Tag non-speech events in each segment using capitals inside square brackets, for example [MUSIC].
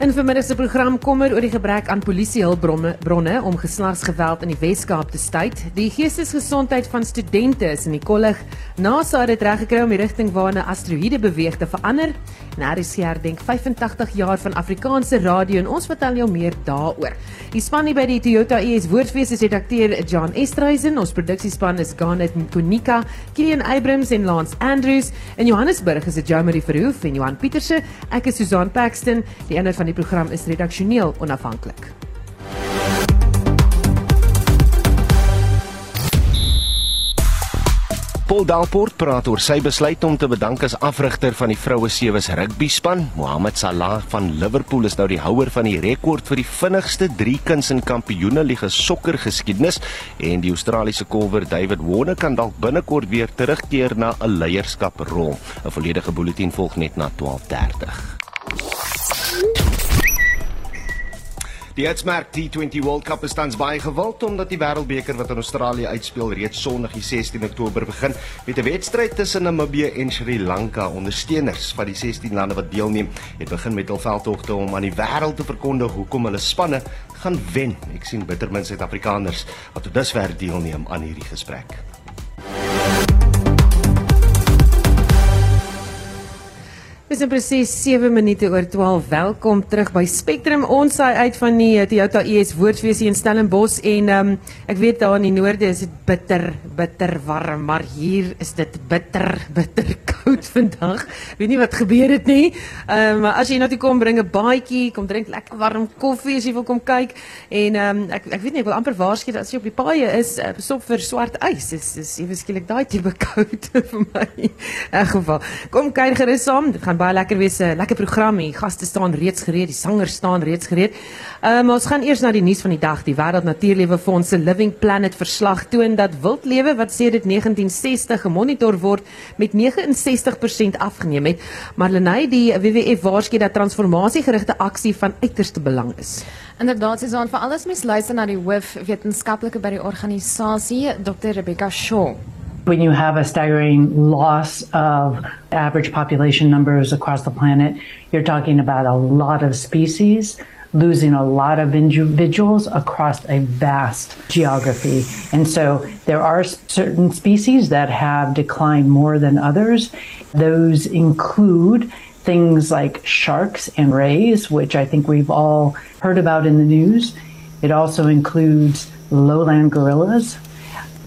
In vermiddag se program kommer oor die gebrek aan polisiehulpbronne bronne om geslagsgeweld in die Wes-Kaap te staai. Die geestesgesondheid van studente is in die kollig. NASA het dit reggekry om die rigting waarna asteroïde beweeg te verander. En RSC herdenk 85 jaar van Afrikaanse radio en ons vertel jou meer daaroor. Die span hier by die Toyota ES Woordfees is redakteur John Estreisen. Ons produksiespan is Garnet Konika, Kilian Abrams en Lance Andrews. In Johannesburg is dit Jamie Verhoef en Johan Pieterse. Ek is Susan Paxton. Die inhoud van die program is redaksioneel onafhanklik. Paul Dalport praat oor sy besluit om te bedank as afrigter van die vroue sewe rugby span. Mohamed Salah van Liverpool is nou die houer van die rekord vir die vinnigste driekuns in Kampioenligga sokker geskiedenis en die Australiese kolwer David Warner kan dalk binnekort weer terugkeer na 'n leierskaprol. 'n Volledige bulletin volg net na 12:30. Die Etsmerk T20 World Cup is tans baie gewild omdat die Wêreldbeker wat in Australië uitspeel reeds Sondag die 16 Oktober begin met 'n wedstryd tussen Namibië en Sri Lanka. Ondersteuners van die 16 lande wat deelneem, het begin met hul veldtogte om aan die wêreld te verkondig hoekom hulle spanne gaan wen. Ek sien bittermin Suid-Afrikaners wat tot dusver deelneem aan hierdie gesprek. Dis nou presies 7 minute oor 12. Welkom terug by Spectrum. Ons saai uit van die eh, Toyota ES Woordfees in Stellenbosch en um, ek weet daar in die noorde is dit bitter, bitter warm, maar hier is dit bitter, [LAUGHS] bitter koud vandag. Weet nie wat gebeur het nie. Ehm um, as jy na toe kom, bring 'n baadjie, kom drink lekker warm koffie as jy wil kom kyk en ehm um, ek ek weet nie ek wil amper waarsku dat as jy op die paaie is, uh, stop vir swart ys. Dis dis ewe skielik daai tipe [LAUGHS] koud vir my. In geval. Kom kyk gerus saam. Dit gaan baie lekker wees 'n lekker program hier. Gaste staan reeds gereed, die sangers staan reeds gereed. Ehm um, ons gaan eers na die nuus van die dag. Die Wêreld Natuurlewe Fonds Living Planet verslag toon dat wildlewe wat sedert 1960 gemonitor word met 69% afgeneem het. Marlenae die WWF waarsku dat transformasiegerigte aksie van uiterste belang is. Inderdaad, Susan, vir alles mens luister na die hoof wetenskaplike by die organisasie, Dr. Rebecca Shaw. When you have a staggering loss of average population numbers across the planet, you're talking about a lot of species losing a lot of individuals across a vast geography. And so there are certain species that have declined more than others. Those include things like sharks and rays, which I think we've all heard about in the news. It also includes lowland gorillas,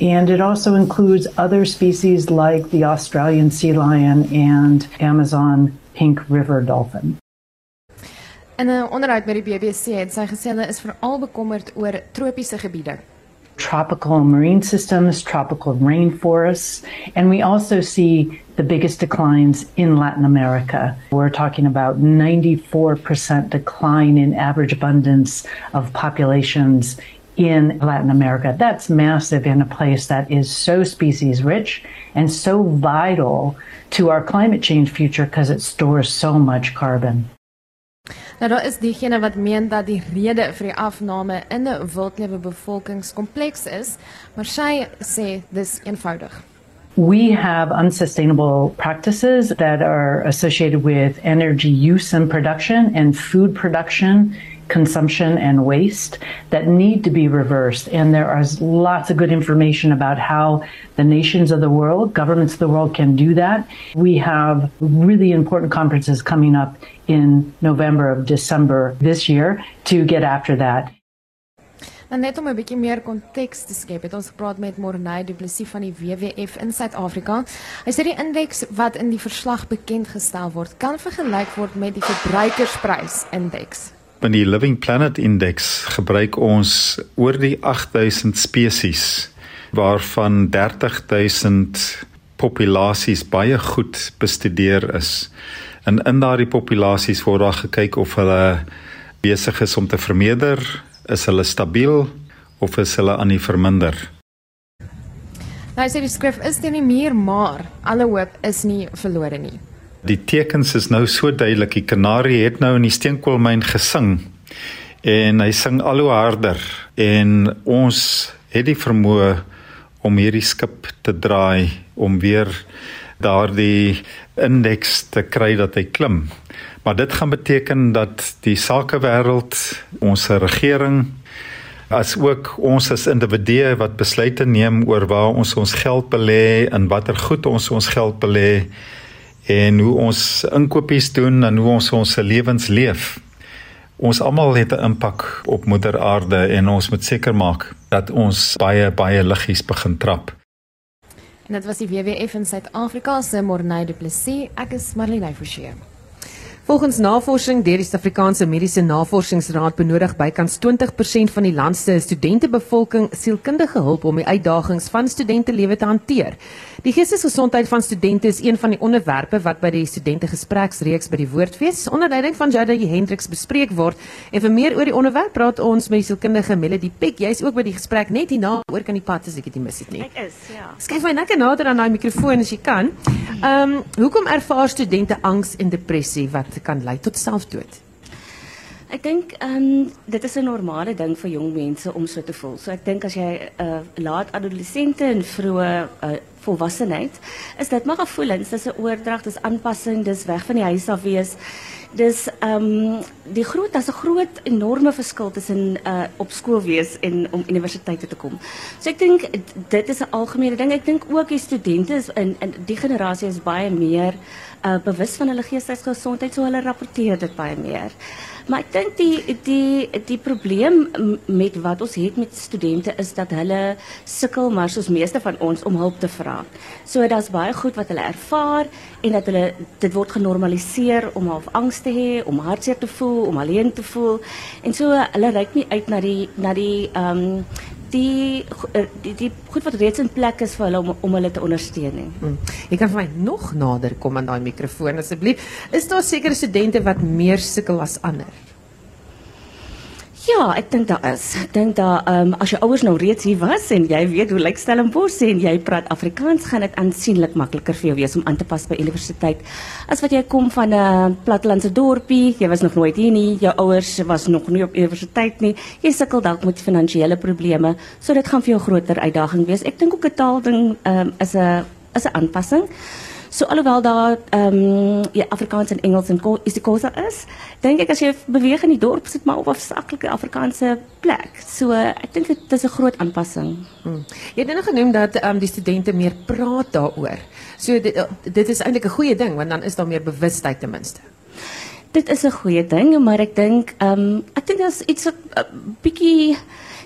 and it also includes other species like the Australian sea lion and Amazon pink river dolphin. In 'n onderhoud met die BBC het sy gesê hulle is veral bekommerd oor tropiese gebiede. Tropical marine systems, tropical rainforests, and we also see the biggest declines in Latin America. We're talking about 94% decline in average abundance of populations in Latin America. That's massive in a place that is so species rich and so vital to our climate change future because it stores so much carbon. Nou daar is diegene wat meen dat die rede vir die afname in 'n wildlewe bevolkingskompleks is, maar sy sê dis eenvoudig. We have unsustainable practices that are associated with energy use and production and food production consumption and waste that need to be reversed. And there is lots of good information about how the nations of the world, governments of the world can do that. We have really important conferences coming up in November of December this year to get after that. En net om 'n bietjie meer konteks te skep, het ons gepraat met Morney Du Plessis van die WWF in Suid-Afrika. Hy sê die indeks wat in die verslag bekend gestel word, kan vergelyk word met die verbruikersprysindeks in die Living Planet Index gebruik ons oor die 8000 spesies waarvan 30000 populasies baie goed bestudeer is. En in daardie populasies word daar gekyk of hulle besig is om te vermeerder, is hulle stabiel of is hulle aan die verminder. Nou sê die skrif is dit nie meer maar alle hoop is nie verlore nie. Die tekens is nou so duidelik. Die kanarie het nou in die steenkoolmyn gesing en hy sing al hoe harder en ons het die vermoë om hierdie skip te draai om weer daardie indeks te kry dat hy klim. Maar dit gaan beteken dat die sakewêreld, ons regering as ook ons as individue wat besluite neem oor waar ons ons geld belê en watter goed ons ons geld belê en hoe ons inkopies doen en hoe ons ons lewens leef. Ons almal het 'n impak op moeder aarde en ons moet seker maak dat ons baie baie liggies begin trap. En dit was die WWF in Suid-Afrika se Morney Du Plessis. Ek is Marlene Forsie. Volgens navorsing deur die Suid-Afrikaanse Mediese Navorsingsraad benodig bykans 20% van die land se studentebevolking sielkundige hulp om die uitdagings van studentelewe te hanteer. Die geestesgesondheid van studente is een van die onderwerpe wat by die studente gespreksreeks by die Woordfees onder leiding van Jada Hendriks bespreek word. En vir meer oor die onderwerp praat ons met die sielkundige Melody Peck. Jy's ook by die gesprek net hierna oor kan die pad as ek dit mis het nie. Ek is, ja. Skryf my lekker nader aan daai mikrofoon as jy kan. Ehm, um, hoekom ervaar studente angs en depressie wat kan lei tot selfdood? Ek dink ehm um, dit is 'n normale ding vir jong mense om so te voel. So ek dink as jy 'n uh, laat adolessente en vroeë uh, volwassenheid is dit maar gevoelens, dis 'n oordrag, dis aanpassing, dis weg van die huis af wees. Dis ehm um, die groot daar's 'n groot enorme verskil tussen uh op skool wees en om universiteit toe te kom. So ek dink dit is 'n algemene ding. Ek dink ook die studente is in in die generasie is baie meer uh bewus van hulle geestesgesondheid, so hulle rapporteer dit baie meer. Maar ek dink die die die probleem met wat ons het met studente is dat hulle sukkel maar soos meeste van ons om hulp te vra. So daar's baie goed wat hulle ervaar en dat hulle dit word genormaliseer om half angs te hê, om hartseer te voel, om alleen te voel. En so hulle reik nie uit na die na die ehm um, die, die die goed wat reeds in plek is vir hulle om om hulle te ondersteun nie. Hmm. Jy kan vir my nog nader kom aan daai mikrofoon asseblief. Is daar sekere studente wat meer sukkel as ander? Ja, ek dink daar is. Ek dink daar ehm um, as jou ouers nou reeds hier was en jy weet hoe lyk Stellenbosch en jy praat Afrikaans, gaan dit aansienlik makliker vir jou wees om aan te pas by universiteit. As wat jy kom van 'n uh, plattelandse dorpie, jy was nog nooit hier nie, jou ouers was nog nie op universiteit nie. Jy sukkel dalk met finansiële probleme, so dit gaan vir jou groter uitdaging wees. Ek dink ook 'n taal ding ehm um, is 'n is 'n aanpassing. So alhoewel daar ehm um, ja Afrikaans en Engels en is die kosa is, dink ek as jy beweeg in die dorp sit maar op 'n afsaklike Afrikaanse plek. So ek dink dit is 'n groot aanpassing. Hmm. Jy het nou genoem dat ehm um, die studente meer praat daaroor. So dit dit is eintlik 'n goeie ding want dan is daar meer bewustheid ten minste. Dit is 'n goeie ding, maar ek dink ehm um, ek dink daar's iets 'n uh, bietjie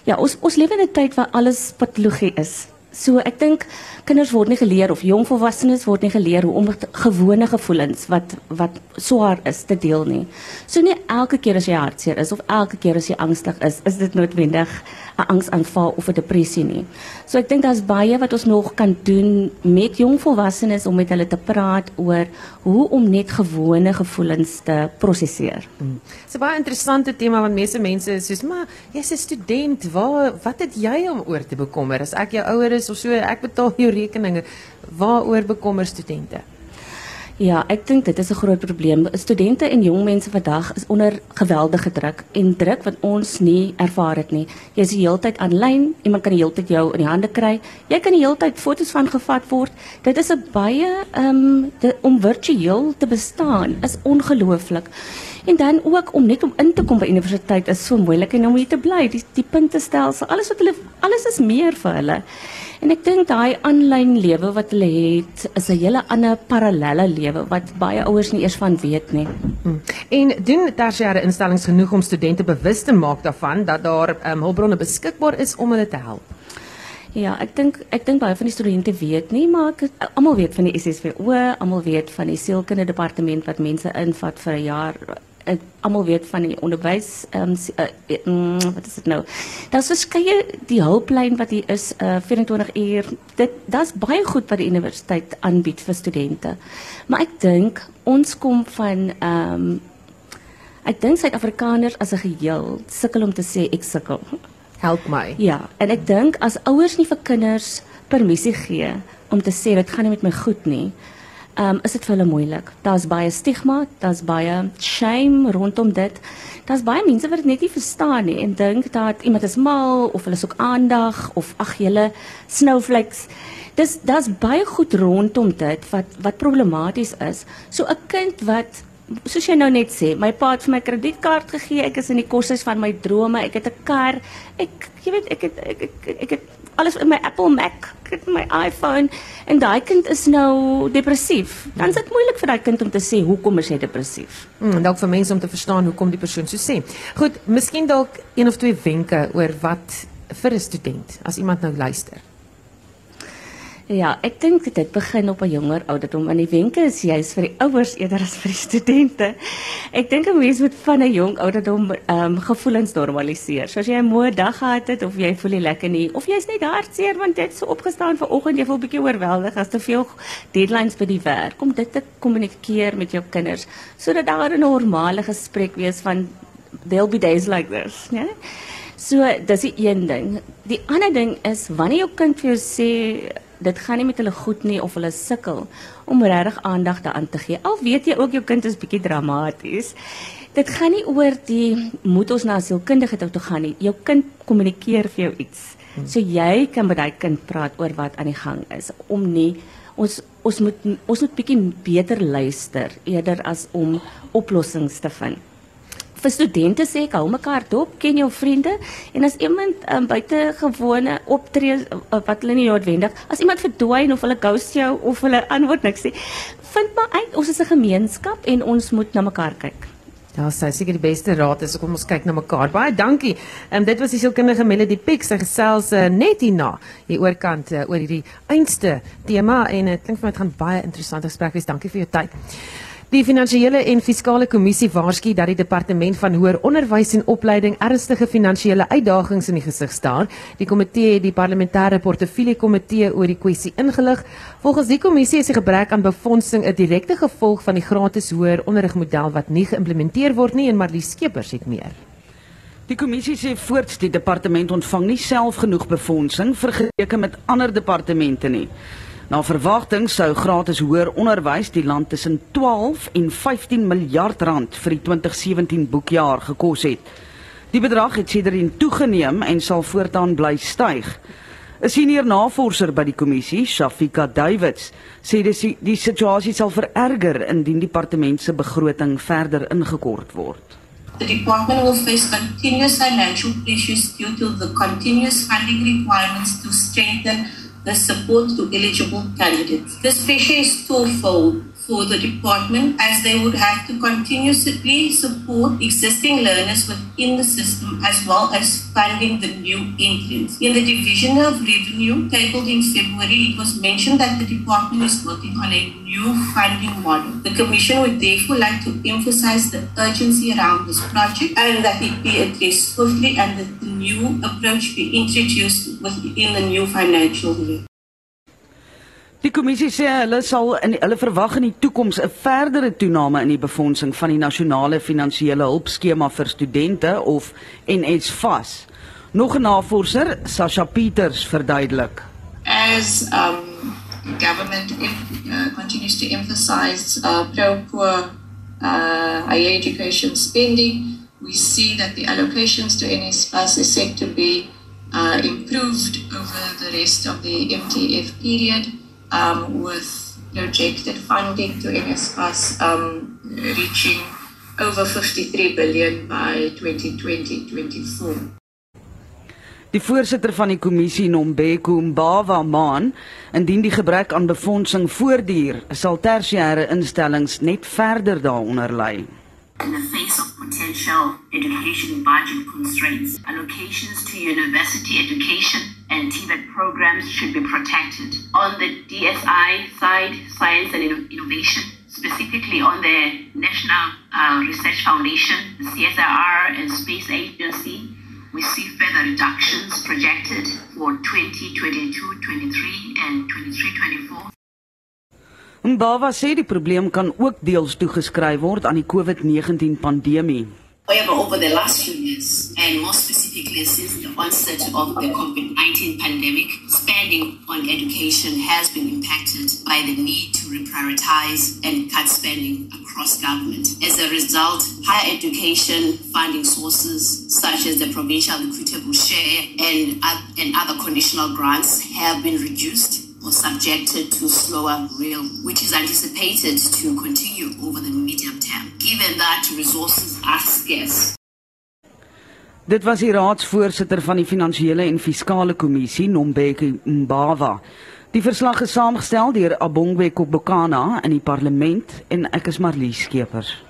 ja, ons ons lewe in 'n tyd waar alles patologie is. So ek dink kinders word nie geleer of jong volwassenes word nie geleer hoe om gewone gevoelens wat wat swaar is te deel nie. So nie elke keer as jy hartseer is of elke keer as jy angstig is, is dit noodwendig 'n angsaanval of 'n depressie nie. So ek dink daar's baie wat ons nog kan doen met jong volwassenes om met hulle te praat oor hoe om net gewone gevoelens te prosesseer. Hmm. Dis 'n baie interessante tema want meeste mense is soos, "Maar jy's 'n student, waar wat het jy om oor te bekommer? As ek jou ouer is of so, ek betaal jou rekeninge. Waaroor bekommer studente?" Ja, ek dink dit is 'n groot probleem. Studente en jong mense vandag is onder geweldige druk en druk wat ons nie ervaar het nie. Jy is die hele tyd aanlyn, iemand kan die hele tyd jou in die hande kry. Jy kan die hele tyd foto's van gevat word. Dit is 'n baie ehm um, om virtueel te bestaan is ongelooflik. En dan ook om net om in te kom by universiteit is so moeilik en om hier te bly, die die puntestelsel, alles wat hulle alles is meer vir hulle. En ek dink daai aanlyn lewe wat hulle het, is 'n hele ander parallelle lewe wat baie ouers nie eers van weet nie. Hmm. En doen tersiêre instellings genoeg om studente bewus te maak daarvan dat daar um, hulpbronne beskikbaar is om hulle te help? Ja, ek dink ek dink baie van die studente weet nie, maar almal weet van die SSWO, almal weet van die sielkundige departement wat mense invat vir 'n jaar ek almal weet van die onderwys ehm um, uh, wat is dit nou? Daar's verskeie die hulplyn wat hier is uh, 24 uur. Dit daar's baie goed wat die universiteit aanbied vir studente. Maar ek dink ons kom van ehm um, ek dink Suid-Afrikaners as 'n geheel sukkel om te sê ek sukkel. Help my. Ja, en ek dink as ouers nie vir kinders permissie gee om te sê dit gaan nie met my goed nie um, is dit vir hulle moeilik. Daar's baie stigma, daar's baie shame rondom dit. Daar's baie mense wat dit net nie verstaan nie en dink dat iemand is mal of hulle soek aandag of ag julle snowflakes. dis daar's baie goed rondom dit wat wat problematies is. So 'n kind wat soos jy nou net sê, my pa het vir my kredietkaart gegee, ek is in die koshuis van my drome, ek het 'n kar, ek jy weet ek het ek ek, ek het alles in my Apple Mac, het my iPhone en daai kind is nou depressief. Dan is dit moeilik vir daai kind om te sê hoekom is hy depressief. Hmm, dalk vir mense om te verstaan hoekom die persoon so sê. Goed, miskien dalk een of twee wenke oor wat vir 'n student as iemand nou luister. Ja, ek dink dit begin op 'n jonger ouderdom en die wenke is juis vir die ouers eerder as vir die studente. Ek dink 'n mens moet van 'n jong ouderdom ehm um, gevoelens normaliseer. So as jy 'n moeë dag gehad het of jy voel nie lekker nie of jy's net hartseer want jy het so opgestaan vanoggend jy voel bietjie oorweldig as te veel deadlines by die werk. Kom dit te kommunikeer met jou kinders sodat daar 'n normale gesprek wees van there'll be days like this, né? So, dis die een ding. Die ander ding is wanneer jou kind vir jou sê dit gaan nie met hulle goed nie of hulle sukkel om regtig aandag daaraan te gee. Al weet jy ook jou kind is bietjie dramaties. Dit gaan nie oor die moet ons na 'n sielkundige toe gaan nie. Jou kind kommunikeer vir jou iets. So jy kan met daai kind praat oor wat aan die gang is om nie ons ons moet ons moet bietjie beter luister eerder as om oplossings te vind vir studente sê ek hou mekaar dop, ken jou vriende en as iemand um, buite gewone optree uh, wat hulle nie noodwendig, as iemand verdwyn of hulle ghost jou of hulle antwoord niks sê, vind maar uit ons is 'n gemeenskap en ons moet na mekaar kyk. Ja, sy seker die beste raad is kom ons kyk na mekaar. Baie dankie. Ehm um, dit was die sielkundige Melody Pick sy gesels uh, net hierna hier oorkant uh, oor hierdie einste tema en dit uh, klink vir my dit gaan baie interessant gesprek wees. Dankie vir jou tyd. Die finansiële en fiskale kommissie waarsku dat die departement van hoër onderwys en opleiding ernstige finansiële uitdagings in die gesig staar. Die komitee het die parlementêre portefeulje komitee oor die kwessie ingelig. Volgens die kommissie is die gebrek aan befondsing 'n direkte gevolg van die gratis hoër onderrigmodel wat nie geïmplementeer word nie en Marlies Skeepers het meer. Die kommissie sê voorts die departement ontvang nie self genoeg befondsing vergeleke met ander departemente nie. Na verwagting sou gratis hoër onderwys die land tussen 12 en 15 miljard rand vir die 2017 boekjaar gekos het. Die bedrag het sedertdien toegeneem en sal voortaan bly styg. 'n Senior navorser by die kommissie, Shafika Davids, sê dis die situasie sal vererger indien die departement se begroting verder ingekort word. The department will face continuous financial pressures due to the continuous funding requirements to strengthen the support to eligible candidates. This pressure is twofold for the department as they would have to continuously support existing learners within the system as well as funding the new entrants. In the division of revenue tabled in February, it was mentioned that the department is working on a new funding model. The commission would therefore like to emphasize the urgency around this project and that it be addressed swiftly and that the new approach be introduced within the new financial year. Die kommissie sê hulle sal in hulle verwag in die toekoms 'n verdere toename in die befondsing van die nasionale finansiële hulpskema vir studente of NSFAS. Nog 'n navorser, Sasha Peters verduidelik. As um government uh, continues to emphasize uh, pro-poor uh, higher education spending, we see that the allocations to NSFAS is set to be uh, improved over the rest of the MTF period um, with projected funding to NSFAS um, reaching over 53 billion by 2020-24. Die voorsitter van die kommissie Nombeko Mbawa maan, indien die gebrek aan befondsing voortduur, sal tersiêre instellings net verder daaronder lê. In the face of potential education budget constraints, allocations to university education and TVET programs should be protected. On the DSI side, science and innovation, specifically on the National uh, Research Foundation, the CSIR and Space Agency, we see further reductions projected for 2022-23 and 23-24. Mbawa sê die probleem kan ook deels toegeskryf word aan die COVID-19 pandemie. However, over the last few years, and more specifically since the onset of the COVID 19 pandemic, spending on education has been impacted by the need to reprioritize and cut spending across government. As a result, higher education funding sources, such as the provincial equitable share and, and other conditional grants, have been reduced or subjected to slower rail, which is anticipated to continue over the medium term, given that resources are scarce. Dit was die raadsvoorsitter van die Finansiële en Fiskale Kommissie, Nombeki Mbawa. Die verslag is saamgestel deur Abongwe Kobokana in die parlement en ek is Marlies Skeepers.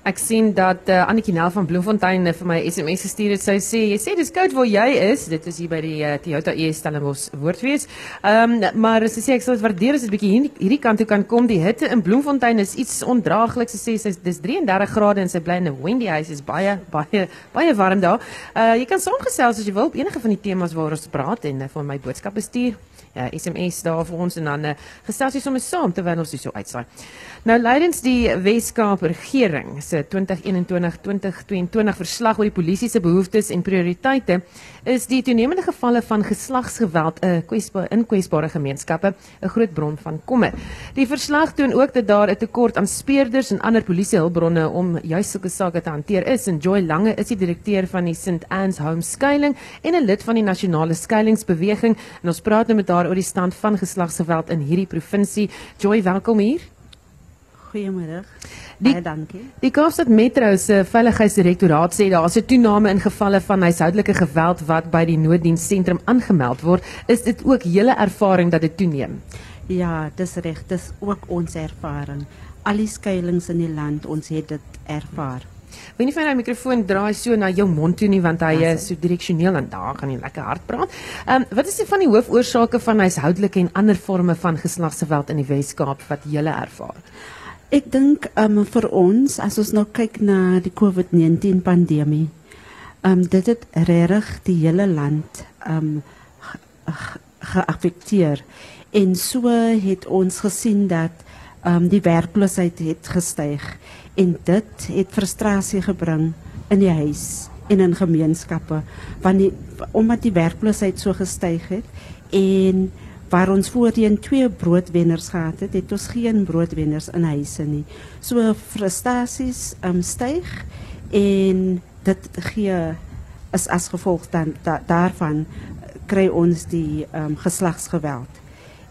Ek sien dat uh, Annetjie Nel van Bloemfontein uh, vir my SMS gestuur het. Sy sê, "Jy sê dis koud waar jy is. Dit is hier by die uh, Toyota ES Stellenbosch woordfees." Ehm um, maar sy sê ek sal dit waardeer as dit bietjie hier hierdie kant toe kan kom. Die hitte in Bloemfontein is iets ondraaglik. Sy sê sy dis 33 grade en sy bly in 'n Wendy huis. Is baie baie baie warm daar. Uh jy kan saamgesels as jy wil op enige van die temas waaroor ons praat en uh, vir my boodskappe stuur. Ja, SMS daar vir ons en dan uh, gesels jy sommer saam terwyl ons hier so uitsaai. Nou leidens die Wes-Kaap regering se 2021-2022 verslag oor die polisie se behoeftes en prioriteite is die toenemende gevalle van geslagsgeweld 'n uh, kwesbare in kwesbare gemeenskappe 'n groot bron van kommer. Die verslag toon ook dat daar 'n tekort aan speurders en ander polisiehulpbronne om juis sulke sake te hanteer is en Joy Lange is die direkteur van die St Anne's Home skuiling en 'n lid van die nasionale skuilingsbeweging en ons praat nou met haar oor die stand van geslagsgeweld in hierdie provinsie. Joy, welkom hier. Goeiemôre. Die- Baie dankie. Die Kaapstad Metro se veiligheidsdirektoraat sê daar is 'n toename in gevalle van huishoudelike geweld wat by die nooddienssentrum aangemeld word. Is dit ook julle ervaring dat dit toeneem? Ja, dis reg, dis ook ons ervaring. Al die skuilings in die land, ons het dit ervaar. Nie vir jou mikrofoon draai so na jou mond toe nie want hy Ja, is so direksioneel en daar gaan jy lekker hard praat. Ehm um, wat is die van die hoofoorsake van huishoudelike en ander forme van geslagsgeweld in die Wes-Kaap wat julle ervaar? Ek dink um, vir ons as ons nou kyk na die COVID-19 pandemie, um, dit het regtig die hele land um, ge- ge- geaffekteer. En so het ons gesien dat um, die werkloosheid het gestyg en dit het frustrasie gebring in die huis en in gemeenskappe want die omdat die werkloosheid so gestyg het en waar ons voorheen twee broodwenners gehad het, het ons geen broodwenners in huise nie. So frustasies um, styg en dit gee is as gevolg dan da, daarvan kry ons die um, geslagsgeweld.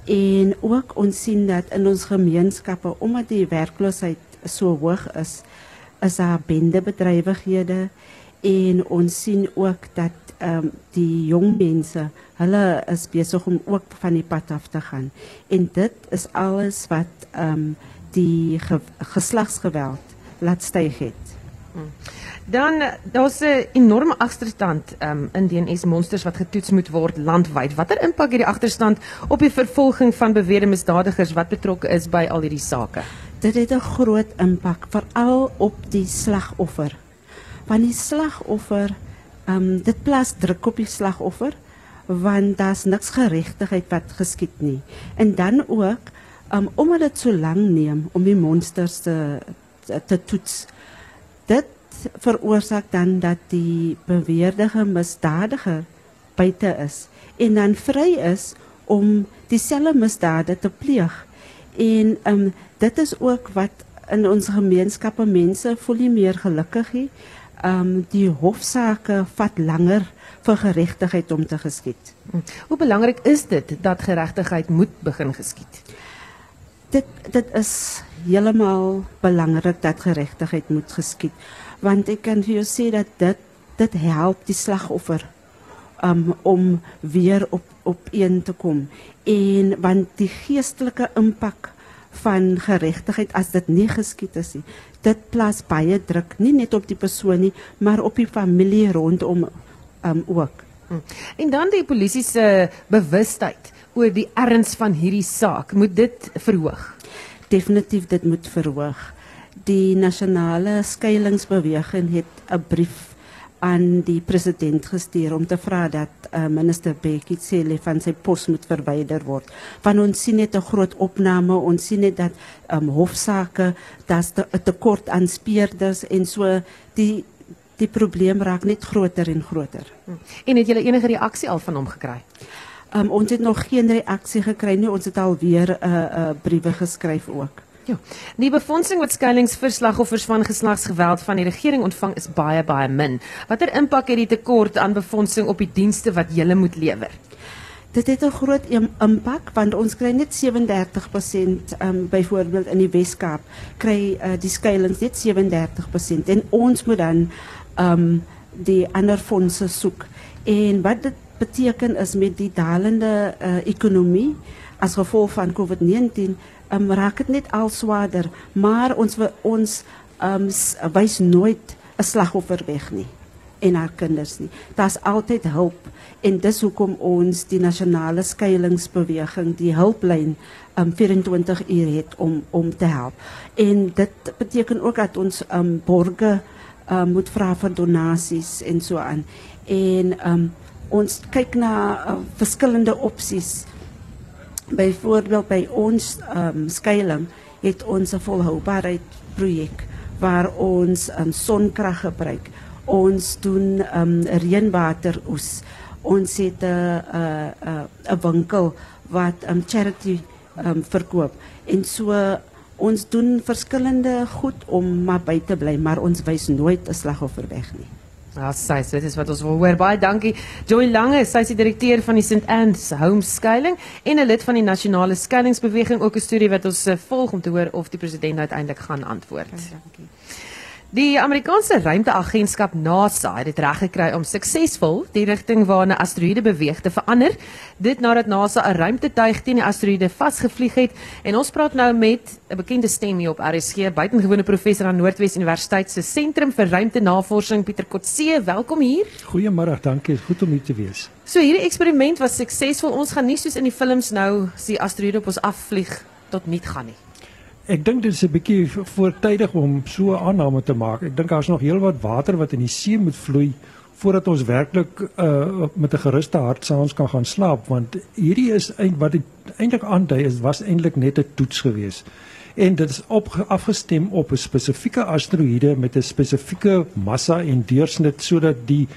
En ook ons sien dat in ons gemeenskappe omdat die werkloosheid so hoog is, is daar bendebedrywighede en ons sien ook dat ehm um, die jong mense, hulle is besig om ook van die pad af te gaan. En dit is alles wat ehm um, die ge geslagsgeweld laat styg het. Dan eh, daar's 'n enorme agterstand um, in DNS monsters wat getoets moet word landwyd. Watter impak het die agterstand op die vervolging van beweerde misdadigers wat betrokke is by al hierdie sake? Dit het 'n groot impak veral op die slagoffer. Want die slagoffer, ehm um, dit plaas druk op die slagoffer want daar's niks geregtigheid wat geskied nie. En dan ook um, omdat dit so lank neem om die monsters te te, te toets. Dit veroorsaak dan dat die beweerde misdadiger buite is en dan vry is om dieselfde misdade te pleeg. En um, dit is ook wat in ons gemeenskappe mense voel nie meer gelukkig nie. Um die hofsaake vat langer vir geregtigheid om te geskied. Hoe belangrik is dit dat geregtigheid moet begin geskied? Dit dit is heeltemal belangrik dat geregtigheid moet geskied want ek kan vir jou sê dat dit dit help die slagoffer um, om weer op op een te kom en want die geestelike impak van geregtigheid as dit nie geskied is nie dit plaas baie druk nie net op die persoon nie maar op die familie rondom um, ook Hm. En dan die polisie se bewustheid oor die erns van hierdie saak, moet dit verhoog. definitief dit moet verhoog. Die nasionale skuilingsbeweging het 'n brief aan die president gestuur om te vra dat uh, minister Bekkie Cele van sy pos moet verwyder word. Want ons sien net 'n groot opname, ons sien net dat um, hofsaake, daar's 'n tekort aan speurders en so die die probleem raak net groter en groter. En het julle enige reaksie al van hom gekry? Um, ons het nog geen reaksie gekry nie. Ons het al weer 'n uh, uh, briewe geskryf ook. Ja. Die befondsing wat skuilings vir slagoffers van geslagsgeweld van die regering ontvang is baie baie min. Watter impak het die tekort aan befondsing op die dienste wat julle moet lewer? dit het 'n groot im- impak want ons kry net 37% um, byvoorbeeld in die Wes-Kaap kry uh, die skuilings net 37% en ons moet dan um, die ander fondse soek. En wat dit beteken is met die dalende uh, ekonomie as gevolg van COVID-19 um, raak dit net al swaarder, maar ons ons um, wys nooit 'n slagoffer weg nie en haar kinders nie. Daar's altyd hulp en dis hoekom ons die nasionale skuilingsbeweging, die hulplyn um 24 uur het om om te help. En dit beteken ook dat ons um borge um moet vra vir donasies en so aan. En um ons kyk na uh, verskillende opsies. Byvoorbeeld by ons um skuiling het ons 'n volhoubaarheid projek waar ons um, sonkrag gebruik. Ons doen um reënwateroes. Ons het 'n 'n 'n 'n winkel wat um charity um verkoop. En so ons doen verskillende goed om maar by te bly, maar ons wys nooit 'n slagoffer weg nie. Ja, sy, dit is wat ons wil hoor. Baie dankie. Joy Lange, sy is direkteur van die St Anne's Homeskuiling en 'n lid van die nasionale skuilingsbeweging. Ook 'n storie wat ons eh, volg om te hoor of die president uiteindelik gaan antwoord. Dankie. Die Amerikaanse ruimteagentskap NASA het dit reg gekry om suksesvol die rigting waarna asteroïde beweeg te verander. Dit nadat NASA 'n ruimtetuig teen die asteroïde vasgevlieg het en ons praat nou met 'n bekende stem hier op RSG, buitengewone professor aan Noordwes Universiteit se Sentrum vir Ruimtenavorsing Pieter Kotse. Welkom hier. Goeiemôre, dankie. Goed om hier te wees. So hierdie eksperiment was suksesvol. Ons gaan nie soos in die films nou as die asteroïde op ons afvlieg tot niet gaan nie. Ek dink dit is 'n bietjie voortydig om so 'n aanname te maak. Ek dink daar's nog heelwat water wat in die see moet vloei voordat ons werklik uh met 'n geruste hart saans kan gaan slaap want hierdie is eind wat eintlik aandui is was eintlik net 'n toets geweest. En dit is op afgestem op 'n spesifieke asteroïde met 'n spesifieke massa en deursnit sodat die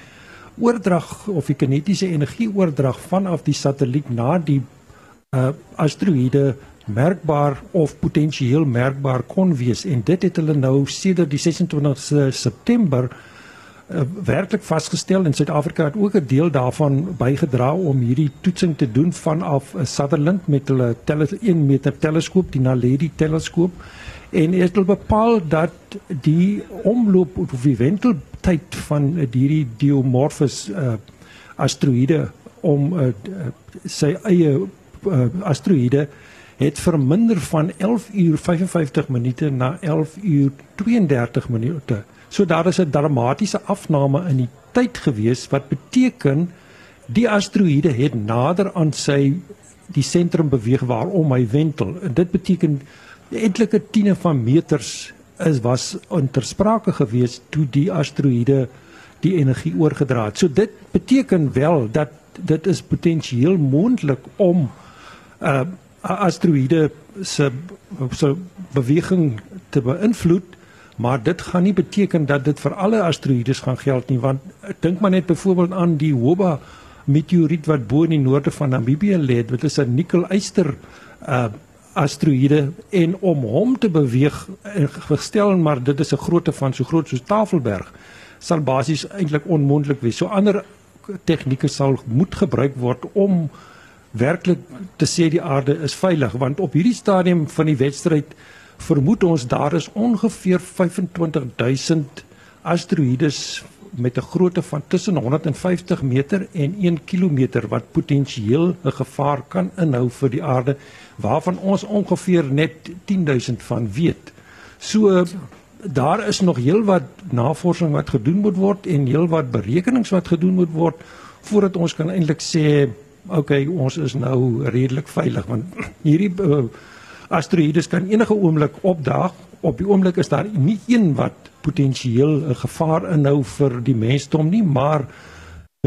oordrag of die kinetiese energieoordrag vanaf die satelliet na die uh asteroïde merkbaar of potensieel merkbaar kon wees. En dit het hulle nou sedert die 26ste September uh, werklik vasgestel en Suid-Afrika het ook 'n deel daarvan bygedra om hierdie toetsing te doen vanaf 'n Sutherland met hulle tele 1 meter teleskoop, die Naledi teleskoop. En het hulle bepaal dat die omloop of die wenteltyd van uh, hierdie Dimorphos uh, asteroïde om uh, sy eie uh, asteroïde het verminder van 11 uur 55 minute na 11 uur 32 minute. So daar is 'n dramatiese afname in die tyd gewees wat beteken die asteroïde het nader aan sy die sentrum beweeg waarom hy wentel. En dit beteken etlike tiene van meters is was intersprake gewees toe die asteroïde die energie oorgedra het. So dit beteken wel dat dit is potensieel moontlik om 'n uh, asteroïde se se beweging te beïnvloed, maar dit gaan nie beteken dat dit vir alle asteroïdes gaan geld nie, want dink maar net byvoorbeeld aan die Hoba meteoriet wat bo in die noorde van Namibië lê. Dit is 'n nikkel-yster uh asteroïde en om hom te beweeg en gestel maar dit is 'n grootte van so groot soos Tafelberg sal basies eintlik onmoontlik wees. So ander tegnieke sal moet gebruik word om werklik te sê die aarde is veilig want op hierdie stadium van die wedstryd vermoed ons daar is ongeveer 25000 asteroïdes met 'n grootte van tussen 150 meter en 1 km wat potensieel 'n gevaar kan inhou vir die aarde waarvan ons ongeveer net 10000 van weet. So daar is nog heelwat navorsing wat gedoen moet word en heelwat berekenings wat gedoen moet word voordat ons kan eintlik sê okay, ons is nou redelik veilig want hierdie uh, asteroïdes kan enige oomblik opdaag. Op die oomblik is daar nie een wat potensieel 'n gevaar inhou vir die mensdom nie, maar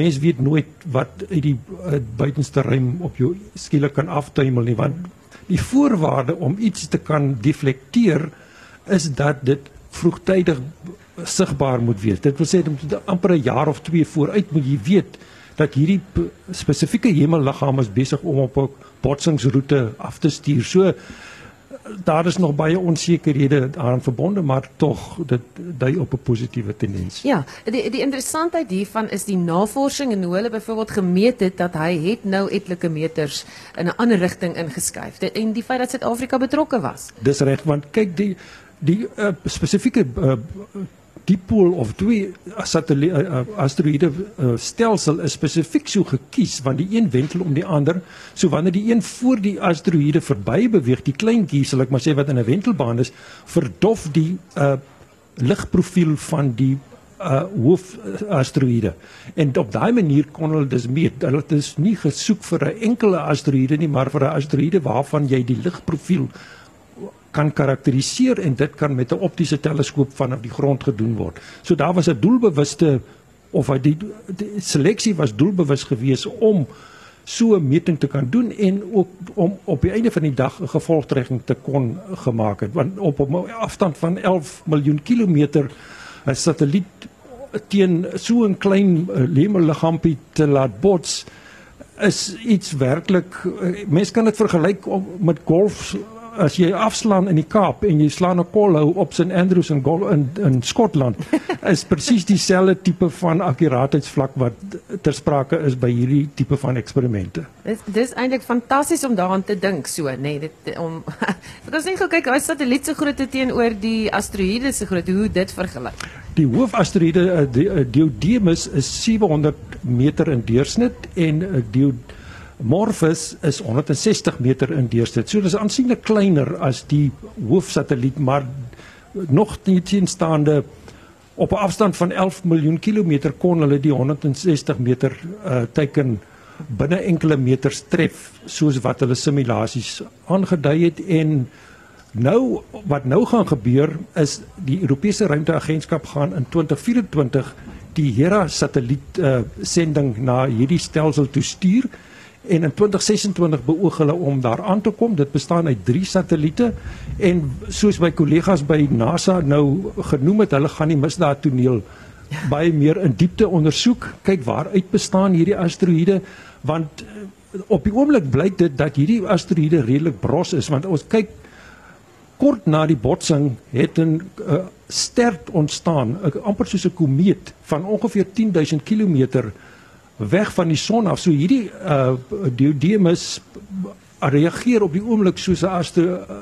mens weet nooit wat uit die uh, buitenste ruim op jou skielik kan aftuimel nie want die voorwaarde om iets te kan deflekteer is dat dit vroegtydig sigbaar moet wees. Dit wil sê dit moet amper 'n jaar of 2 vooruit moet jy weet dat hierdie spesifieke hemelliggaam is besig om op 'n botsingsroete af te stuur. So daar is nog baie onsekerhede daaraan verbonde, maar tog dit dui op 'n positiewe tendens. Ja, die die interessantheid hiervan is die navorsing en hoe hulle byvoorbeeld gemeet het dat hy het nou etlike meters in 'n ander rigting ingeskuif Dit- en die feit dat Suid-Afrika betrokke was. Dis reg want kyk die die uh, spesifieke uh, dipool of twee satelliet uh, asteroïde uh, stelsel is spesifiek so gekies want die een wentel om die ander. So wanneer die een voor die asteroïde verby beweeg, die kleintjie sal ek maar sê wat in 'n wentelbaan is, verdof die uh, ligprofiel van die uh hoof asteroïde. En op daai manier kon hulle dus meet. Hulle het dus nie gesoek vir 'n enkele asteroïde nie, maar vir 'n asteroïde waarvan jy die ligprofiel kan karakteriseer en dit kan met 'n optiese teleskoop vanaf die grond gedoen word. So daar was 'n doelbewuste of hy die, die seleksie was doelbewus geweest om so 'n meting te kan doen en ook om op die einde van die dag 'n gevolgtrekking te kon gemaak het want op 'n afstand van 11 miljoen kilometer 'n satelliet teen so 'n klein uh, lemelliggaampie te laat bots is iets werklik mense kan dit vergelyk met golf as jy afslaan in die Kaap en jy slaan 'n kollhou op St Andrews in Gol in, in Skotland [LAUGHS] is presies dieselfde tipe van akkuraatheidsvlak wat ter sprake is by hierdie tipe van eksperimente. Dis dis eintlik fantasties om daaraan te dink so, nê, nee, dit om [LAUGHS] Ek ons net gou kyk, daai satelliet se grootte teenoor die asteroïde se grootte, hoe dit vergelyk. Die hoofasteroïde die, uh, Diodemus is 700 meter in deursnit en uh, Dimorphos is 160 meter in deursnit. So dis aansienlik kleiner as die hoofsatelliet, maar nog teenstaande. Op 'n afstand van 11 miljoen kilometer kon hulle die 160 meter uh, teiken binne enkele meters tref soos wat hulle simulasies aangedui het. En Nou wat nou gaan gebeur is die Europese Ruimteagentskap gaan in 2024 die Hera satelliet uh, sending na hierdie stelsel toe stuur en in 2026 beoog hulle om daar aan te kom. Dit bestaan uit 3 satelliete en soos my kollegas by NASA nou genoem het, hulle gaan die misdaadtoneel baie meer in diepte ondersoek. Kyk waaruit bestaan hierdie asteroïde want uh, op die oomblik blyk dit dat hierdie asteroïde redelik bros is want ons kyk kort na die botsing het 'n uh, stert ontstaan, uh, amper soos 'n komeet van ongeveer 10000 km weg van die son af. So hierdie uh, Diodemus reageer op die oomblik soos 'n astro uh,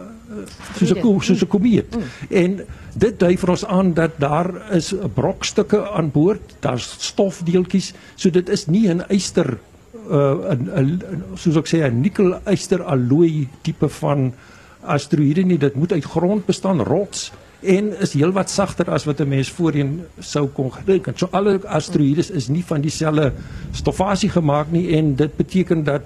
soos 'n soos 'n komeet. En dit dui vir ons aan dat daar is brokstukke aan boord, daar's stofdeeltjies, so dit is nie 'n yster uh 'n 'n soos ek sê 'n nikkel yster alloy tipe van asteroïde nie, dit moet uit grond bestaan, rots en is heelwat sagter as wat 'n mens voorheen sou kon gedink. het. So alle asteroïdes is nie van dieselfde stofasie gemaak nie en dit beteken dat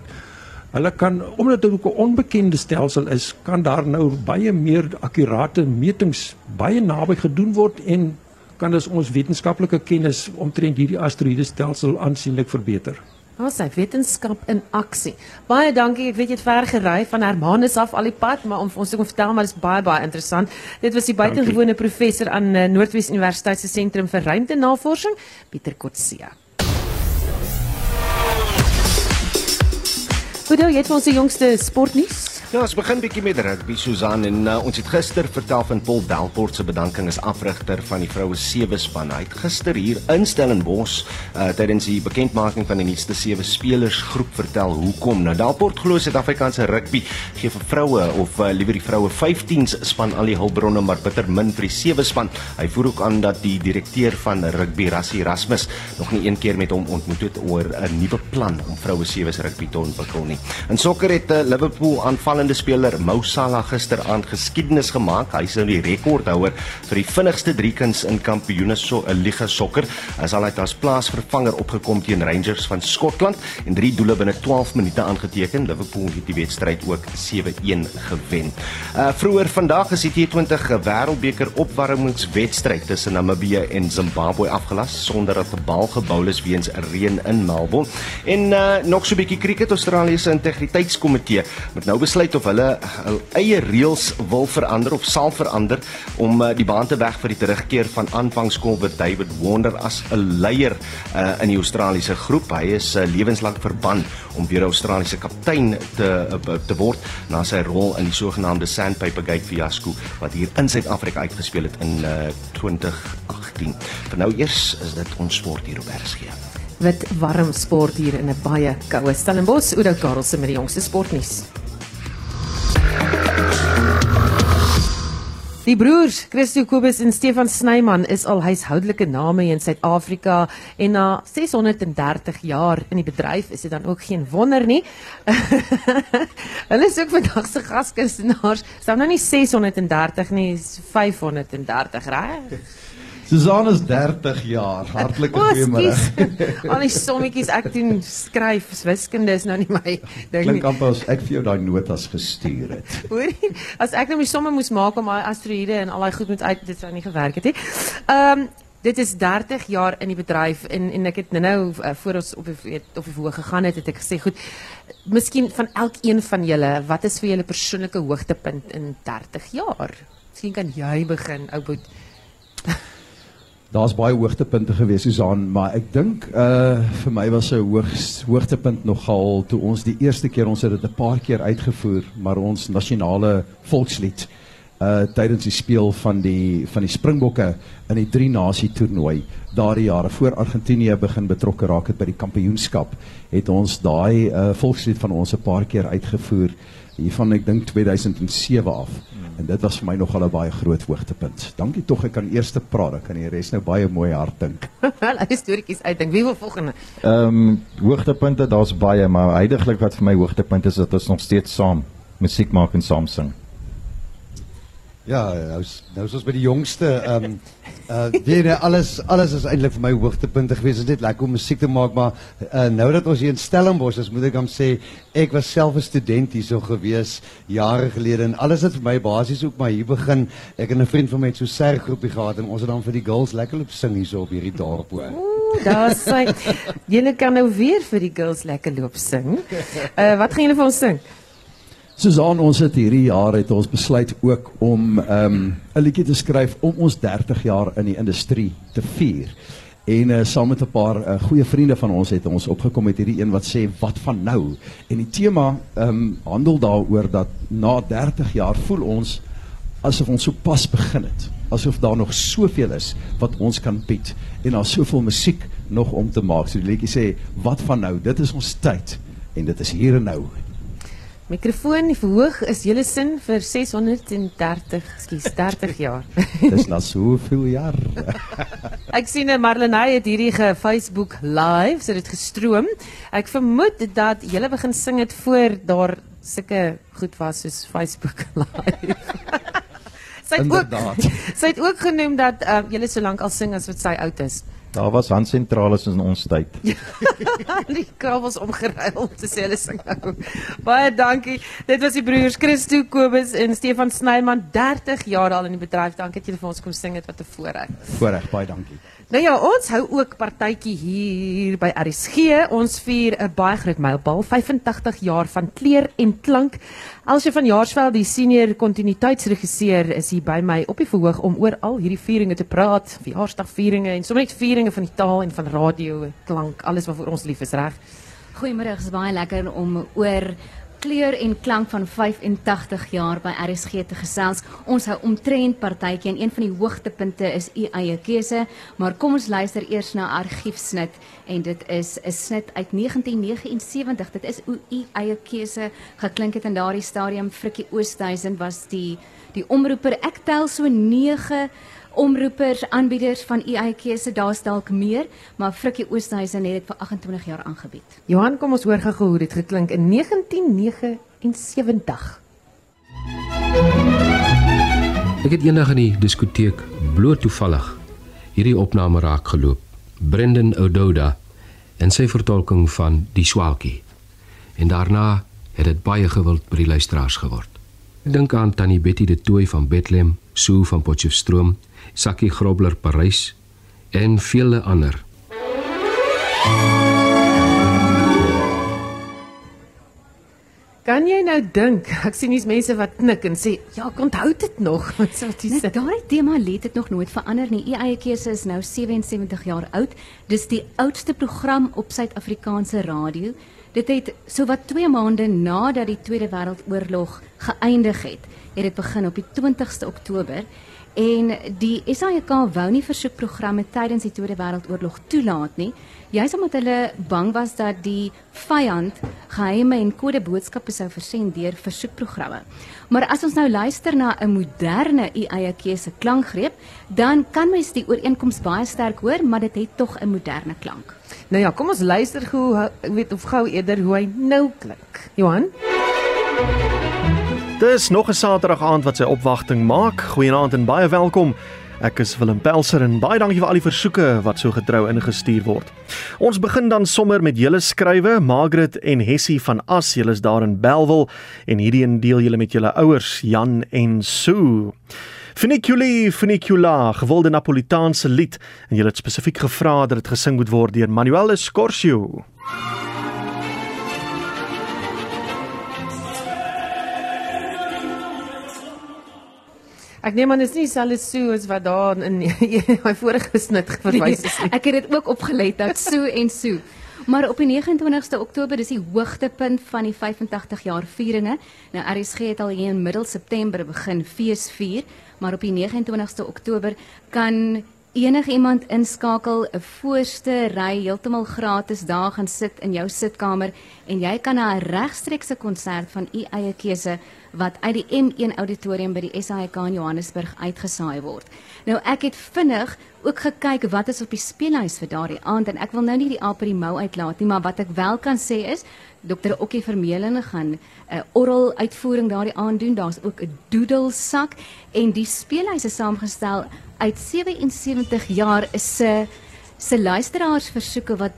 hulle kan omdat dit ook 'n onbekende stelsel is, kan daar nou baie meer akkurate metings baie naby gedoen word en kan dus ons wetenskaplike kennis omtrent hierdie asteroïde stelsel aansienlik verbeter. Ons sê wetenskap in aksie. Baie dankie. Ek weet jy het ver gery van Hermanus af al die pad, maar om vir ons te kom vertel maar dis baie baie interessant. Dit was die buitengewone professor aan uh, Noordwes Universiteit se sentrum vir ruimtenavorsing, Pieter Kotse. Goed, jy het vir ons die jongste sportnuus. Ja, ons begin bietjie met rugby Susan en uh, ons het gister vertel van Paul Delport se bedanking as afrigter van die vroue sewe span. Hy het gister hier in Stellenbosch uh, tydens die bekendmaking van die nuutste sewe spelers groep vertel hoekom. Nou Delport glo Suid-Afrikaanse rugby gee vir vroue of uh, liewer die vroue 15s span al die hulpbronne maar bitter min vir die sewe span. Hy voer ook aan dat die direkteur van rugby Rassie Erasmus nog nie een keer met hom ontmoet het oor 'n nuwe plan om vroue sewe rugby te ontwikkel nie. In sokker het uh, Liverpool aanval aanvallende speler Mo Salah gisteraand geskiedenis gemaak. Hy is nou die rekordhouer vir die vinnigste driekens in kampioene so 'n liga sokker. Hy sal uit as plaasvervanger opgekom teen Rangers van Skotland en drie doele binne 12 minute aangeteken. Liverpool het die wedstryd ook 7-1 gewen. Uh vroeër vandag is die T20 Wêreldbeker opwarmingswedstryd tussen Namibië en Zimbabwe afgelas sonder dat 'n bal gebou is weens reën in Melbourne. En uh nog so 'n bietjie krieket Australië se integriteitskomitee moet nou besluit besluit of hulle hul eie reëls wil verander of sal verander om uh, die baan te weg vir die terugkeer van aanvangskolwer David Warner as 'n leier uh, in die Australiese groep. Hy is uh, lewenslank verban om weer 'n Australiese kaptein te uh, te word na sy rol in die sogenaamde Sandpaper Gate fiasco wat hier in Suid-Afrika uitgespeel het in uh, 2018. Vir nou eers is dit ons sport hier op RSG wit warm sport hier in 'n baie koue Stellenbosch. Oudo Karelse met die jongste sportnuus. Die broers Christo Kobus en Stefan Snyman is al huishoudelike name in Suid-Afrika en na 630 jaar in die bedryf is dit dan ook geen wonder nie. [LAUGHS] Hulle is ook vandag se gaskunstenaars. Staan nou nie 630 nie, 530, reg? Susan is 30 jaar. Hartlike goeiemôre. Al die sommetjies ek doen skryf, wiskunde is nou nie my ding nie. Klink amper as ek vir jou daai notas gestuur het. Hoorie, as ek nou my somme moes maak om daai asteroïde en al daai goed moet uit dit sou nie gewerk het nie. Ehm dit is 30 jaar in die bedryf en en ek het nou uh, voor ons op die weet, op die verhoog gegaan het, het ek gesê goed, miskien van elkeen van julle, wat is vir julle persoonlike hoogtepunt in 30 jaar? Miskien kan jy begin, ou boet. Daar's baie hoogtepunte gewees Susan, maar ek dink uh vir my was 'n hoog hoogtepunt nogal toe ons die eerste keer ons het dit 'n paar keer uitgevoer, maar ons nasionale volkslied uh tydens die speel van die van die Springbokke in die drie nasie toernooi. Daardie jare voor Argentinië begin betrokke raak het by die kampioenskap het ons daai uh volkslied van ons 'n paar keer uitgevoer. Hiervan ek dink 2007 af en dit was vir my nogal 'n baie groot hoogtepunt. Dankie tog ek kan eers praat, dan kan die res nou baie mooi hard dink. [LAUGHS] Wel, hy storieetjies uitdink. Wie wil volgende? Ehm um, hoogtepunte, daar's baie, maar heidaglik wat vir my hoogtepunt is dat ons nog steeds saam musiek maak en saam sing. Ja, nou is nou is ons by die jongste ehm um, uh weet jy alles alles is eintlik vir my hoogtepunte gewees. Dit is net lekker om musiek te maak, maar uh nou dat ons hier in Stellenbosch is, moet ek hom sê ek was self 'n student hierso gewees jare gelede en alles het vir my basies ook maar hier begin. Ek en 'n vriend van my het so sergroepie gehad en ons het dan vir die girls lekker loop sing hierso op hierdie dorp hoor. Daar sê julle kan nou weer vir die girls lekker loop sing. Uh wat gaan julle vir ons sing? Susan, ons het hierdie jaar het ons besluit ook om ehm, 'n um, liedjie te skryf om ons 30 jaar in die industrie te vier. En uh, saam met 'n paar uh, goeie vriende van ons het ons opgekom met hierdie een wat sê wat van nou? En die tema ehm um, handel daaroor dat na 30 jaar voel ons asof ons so pas begin het. Asof daar nog soveel is wat ons kan bied en daar's soveel musiek nog om te maak. So die liedjie sê wat van nou? Dit is ons tyd en dit is hier en nou. Mikrofoon verhoog is julle sin vir 630, skus 30 jaar. [LAUGHS] Dis na soveel jaar. [LAUGHS] Ek sien Marlenae het hierdie ge Facebook live, so dit gestroom. Ek vermoed dat julle begin sing dit voor daar sulke goed was soos Facebook [LAUGHS] live. Sy het ook Inderdaad. [LAUGHS] sy het ook genoem dat uh, julle so lank al sing as wat sy oud is. Daar was handsentrales in ons tyd. [LAUGHS] die kabels omgeruil te sê hulle sing nou. Baie dankie. Dit was die broers Christo Kobus en Stefan Snyman 30 jaar al in die bedryf. Dankie dat julle vir ons kom sing het wat 'n voorreg. Voorreg, baie dankie. Nou ja, ons hou ook partytjie hier by RSG. Ons vier 'n baie groot mylpaal, 85 jaar van kleur en klank. Elsje van Jaarsveld, die senior kontinuïteitsregisseur, is hier by my op die verhoog om oor al hierdie vieringe te praat, verjaarsdagvieringe en sommer net vieringe van die taal en van radio, klank, alles wat vir ons lief is, reg? Goeiemôre, dit is baie lekker om oor kleur en klank van 85 jaar by RSG te gesels. Ons hou omtrent partytjie en een van die hoogtepunte is u eie keuse, maar kom ons luister eers na argiefsnit en dit is 'n snit uit 1979. Dit is hoe u eie keuse geklink het in daardie stadium. Frikkie Oosthuizen was die die omroeper. Ek tel so 9 omroepers, aanbieders van u eie keuse. Daar's dalk meer, maar Frikkie Oosthuizen het dit vir 28 jaar aangebied. Johan, kom ons hoor gou hoe dit geklink in 1979. Ek het eendag in die diskoteek bloot toevallig hierdie opname raak geloop. Brendan Ododa en sy vertolking van Die Swaalkie. En daarna het dit baie gewild by die luisteraars geword. Ek dink aan Tannie Betty de Tooi van Bethlehem, Sue van Potchefstroom, Sakkie Grobler Parys en vele ander. Kan jy nou dink? Ek sien hier's mense wat knik en sê, "Ja, ek onthou dit nog." [LAUGHS] Wat sê jy? Nou, daai tema het dit nog nooit verander nie. U eie keuse is nou 77 jaar oud. Dis die oudste program op Suid-Afrikaanse radio. Dit het sowat 2 maande nadat die Tweede Wêreldoorlog geëindig het, het dit begin op die 20ste Oktober en die SAIK wou nie versoekprogramme tydens die Tweede Wêreldoorlog toelaat nie. Juist omdat hulle bang was dat die vyand geheime en kode boodskappe sou versend deur versoekprogramme. Maar as ons nou luister na 'n moderne u eie keuse klankgreep, dan kan mens die ooreenkoms baie sterk hoor, maar dit het tog 'n moderne klank. Nou ja, kom ons luister gou, ek weet of gou eerder hoe hy nou klink. Johan. Dis nog 'n Saterdag aand wat sy opwagting maak. Goeienaand en baie welkom. Ek is Willem Pelser en baie dankie vir al die versoeke wat so getrou ingestuur word. Ons begin dan sommer met julle skrywe, Margaret en Hessie van As, julle is daar in Belwel en hierdie een deel julle met julle ouers Jan en Sue. Funiculi funicula, gewilde Napolitaanse lied en julle het spesifiek gevra dat dit gesing moet word deur Manuel Escorcio. Ek neem aan dit is nie dieselfde Sue as wat daar in [LAUGHS] my vorige snit verwys is nie. Nee, ek het dit ook opgeleid dat Sue en Sue. Maar op die 29ste Oktober is die hoogtepunt van die 85 jaar vieringe. Nou RSG het al hier in middel September begin fees vier, maar op die 29ste Oktober kan enigiemand inskakel 'n voorste ry heeltemal gratis daar gaan sit in jou sitkamer en jy kan na 'n regstreekse konsert van u eie keuse wat uit die M1 auditorium by die SAIK in Johannesburg uitgesaai word. Nou ek het vinnig ook gekyk wat is op die speellys vir daardie aand en ek wil nou nie die aap uit die mou uitlaat nie, maar wat ek wel kan sê is Dr. Okkie Vermeulen gaan 'n uh, oral uitvoering daardie aand doen. Daar's ook 'n doedelsak en die speellys is saamgestel uit 77 jaar se se luisteraarsversoeke wat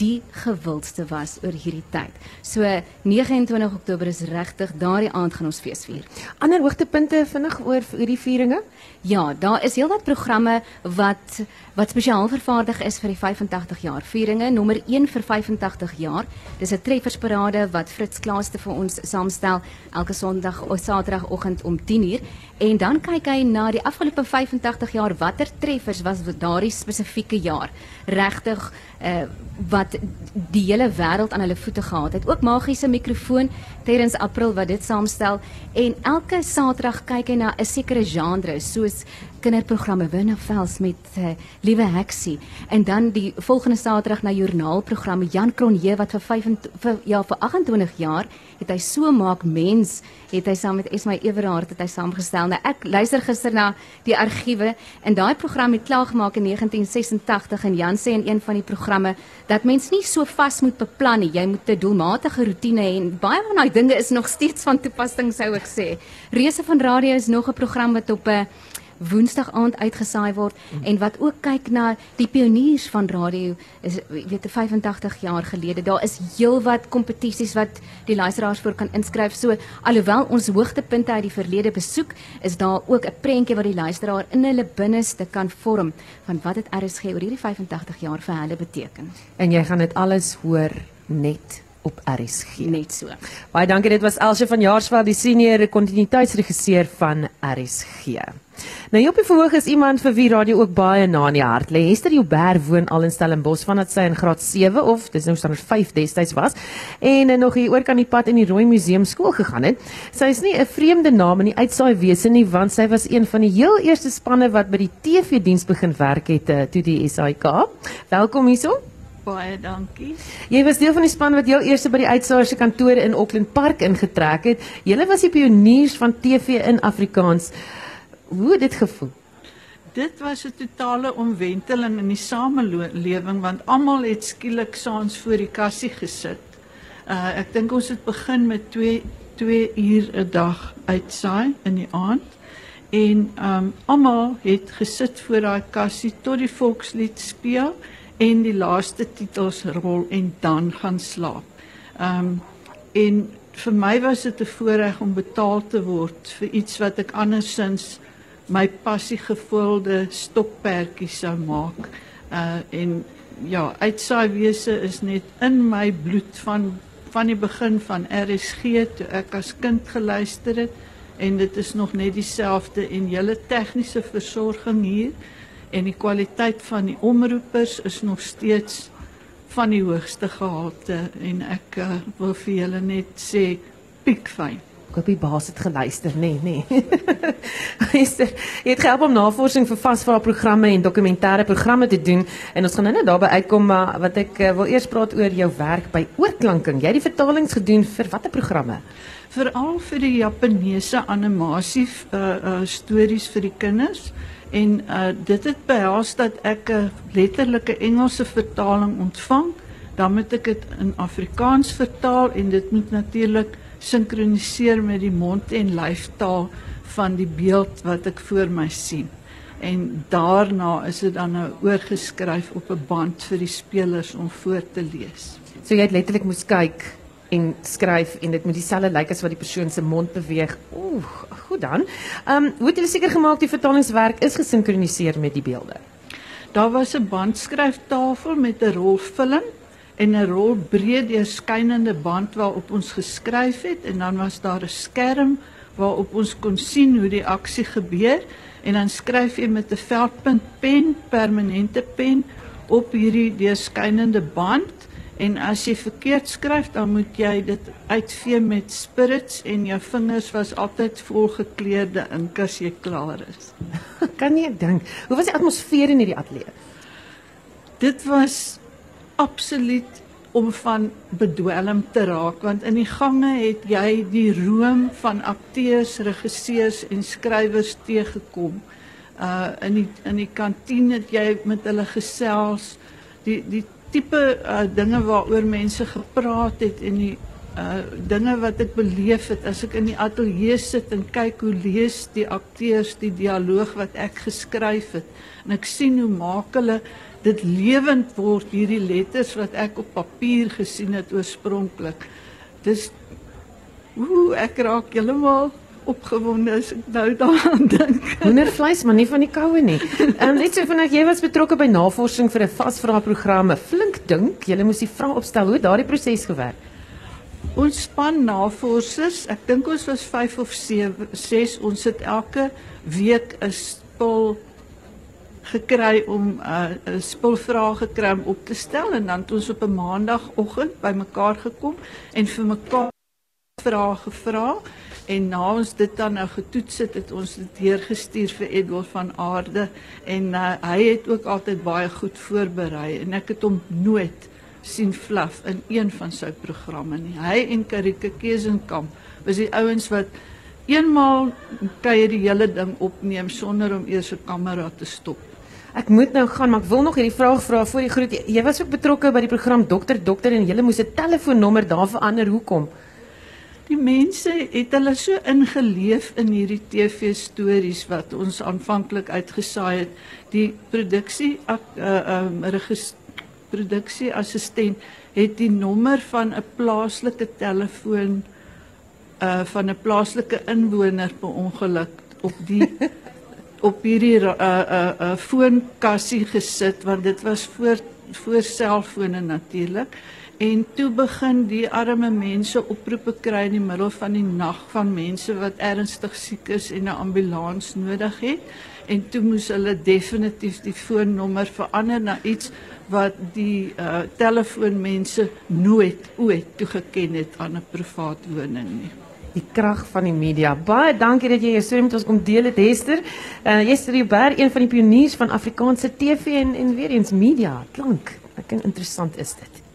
die gewildste was oor hierdie tyd. So 29 Oktober is regtig daardie aand gaan ons fees vier. Ander hoogtepunte vinnig oor hierdie vieringe? Ja, daar is heelwat programme wat wat spesiaal vervaardig is vir die 85 jaar vieringe. Nommer 1 vir 85 jaar. Dis 'n treffersparade wat Fritz Klaaste vir ons saamstel elke Sondag of Saterdagoggend om 10uur en dan kyk hy na die afgelope 85 jaar watter treffers was daardie spesifieke jaar. Regtig uh, wat die hele wêreld aan hulle voete gehad het. Ook magiese mikrofoon tydens April wat dit saamstel en elke Saterdag kyk hy na 'n sekere genre soos kinderprogramme Winnefels met uh, Liewe Heksie en dan die volgende Saterdag na joernaalprogramme Jan Kronje wat vir 5 vir ja vir 28 jaar het hy so maak mens het hy saam met Esmy Everhard het hy saamgestel. Nou ek luister gister na die argiewe en daai program het klaar gemaak in 1986 en Jan sê in een van die programme dat mens nie so vas moet beplan nie. Jy moet 'n doelmatige rotine hê en baie van daai dinge is nog steeds van toepassing sou ek sê. Reuse van Radio is nog 'n program wat op 'n Woensdag aand uitgesaai word mm. en wat ook kyk na die pioniers van radio is weet 85 jaar gelede daar is heelwat kompetisies wat die luisteraars voor kan inskryf so alhoewel ons hoogtepunte uit die verlede besoek is daar ook 'n prentjie wat die luisteraar in hulle binneste kan vorm van wat dit RSG oor hierdie 85 jaar vir hulle beteken en jy gaan dit alles hoor net op RSG. Net so. Baie dankie. Dit was Elsje van Jaarsveld, die senior kontinuïteitsregisseur van RSG. Nou op die verhoog is iemand vir wie radio ook baie na in die hart lê. Hester Joubert woon al in Stellenbosch vandat sy in graad 7 of dis nou standaard 5 destyds was en nog hier oor kan die pad in die Rooi Museum skool gegaan het. Sy is nie 'n vreemde naam in die uitsaai wese nie want sy was een van die heel eerste spanne wat by die TV-diens begin werk het eh, toe die SAIK. Welkom hierso. Baie dankie. Jy was deel van die span wat heel eers by die uitsaaier se kantore in Auckland Park ingetrek het. Julle was die pioniers van TV in Afrikaans. Hoe het dit gevoel? Dit was 'n totale omwenteling in die samelewing want almal het skielik saans voor die kassie gesit. Uh ek dink ons het begin met 2 2 uur 'n dag uitsaai in die aand. En um almal het gesit voor daai kassie tot die volkslied speel en die laaste titels rol en dan gaan slaap. Um en vir my was dit 'n voorreg om betaal te word vir iets wat ek andersins my passie gevulde stokperdjie sou maak. Uh en ja, uitsaai wese is net in my bloed van van die begin van RSG toe ek as kind geluister het en dit is nog net dieselfde en julle tegniese versorging hier en die kwaliteit van die omroepers is nog steeds van die hoogste gehalte en ek uh, wil vir julle net sê piekfyn. Ek hoop die baas het geluister, nê, nee, nê. Nee. [LAUGHS] Esther, jy het gehelp om navorsing vir vasvraagprogramme en dokumentêre programme te doen en ons gaan nou net daarby uitkom maar wat ek uh, wil eers praat oor jou werk by Oorklanking. Jy het die vertalings gedoen vir watter programme? Veral vir die Japaneese animasie uh, uh stories vir die kinders en uh dit het behels dat ek 'n letterlike Engelse vertaling ontvang, dan moet ek dit in Afrikaans vertaal en dit moet natuurlik sinkroniseer met die mond en lyftaal van die beeld wat ek voor my sien. En daarna is dit dan nou oorgeskryf op 'n band vir die spelers om voor te lees. So jy het letterlik moes kyk en skryf en dit moet dieselfde lyk as wat die persoon se mond beweeg. Ooh, goed dan. Ehm um, hoe het jy seker gemaak die vertalingswerk is gesinkroniseer met die beelde? Daar was 'n bandskryftafel met 'n rol film en 'n rol breed deurskynende band waarop ons geskryf het en dan was daar 'n skerm waarop ons kon sien hoe die aksie gebeur en dan skryf jy met 'n veldpunt pen, permanente pen op hierdie deurskynende band en as jy verkeerd skryf dan moet jy dit uitvee met spirits en jou vingers was altyd vol gekleurde ink as jy klaar is. [LAUGHS] kan jy dink, hoe was die atmosfeer in hierdie ateljee? Dit was absoluut om van bedwelm te raak want in die gange het jy die roem van akteurs, regisseurs en skrywers teëgekom. Uh in die in die kantien het jy met hulle gesels die die tipe uh dinge waaroor mense gepraat het en die uh dinge wat ek beleef het as ek in die ateljee sit en kyk hoe lees die akteurs die dialoog wat ek geskryf het en ek sien hoe maak hulle dit lewend word hierdie letters wat ek op papier gesien het oorspronklik. Dis ooh ek raak heeltemal opgewonde as ek nou daaraan dink. [LAUGHS] Hoendervleis, maar nie van die koue nie. Ehm um, net so vanaand jy was betrokke by navorsing vir 'n vasvraagprogramme. Flink dink, jy moes die vrae opstel hoe daardie proses gewerk. Ons span navorsers, ek dink ons was 5 of 7, 6, ons het elke week 'n spul gekry om 'n uh, spulvrae gekry om op te stel en dan het ons op 'n maandagooggend bymekaar gekom en vir mekaar vrae gevra en na ons dit dan nou getoets het, het ons dit deurgestuur vir Edward van Aarde en uh, hy het ook altyd baie goed voorberei en ek het hom nooit sien flaf in een van sy programme nie. Hy en Karike Kesenkamp was die ouens wat eenmaal kuier die hele ding opneem sonder om eers 'n kamera te stop. Ek moet nou gaan, maar ek wil nog hierdie vraag vra voor die groet. Jy was ook betrokke by die program Dokter Dokter en jy moes 'n telefoonnommer daar verander. Hoekom? Die mense het hulle so ingeleef in hierdie TV stories wat ons aanvanklik uitgesaai het. Die produksie uh um produksie assistent het die nommer van 'n plaaslike telefoon uh van 'n plaaslike inwoner per ongeluk op die [LAUGHS] op hierdie uh uh uh foonkassie gesit want dit was voor voor selfone natuurlik en toe begin die arme mense oproepe kry in die middel van die nag van mense wat ernstig siek is en 'n ambulans nodig het en toe moes hulle definitief die foonnommer verander na iets wat die uh telefoonmense nooit ooit toegeken het aan 'n privaat woning nie die krag van die media. Baie dankie dat jy jou storie met ons kom deel het Hester. Uh Hester Rubber, een van die pioniers van Afrikaanse TV en en weer eens media. Klank. Ek dink interessant is dit.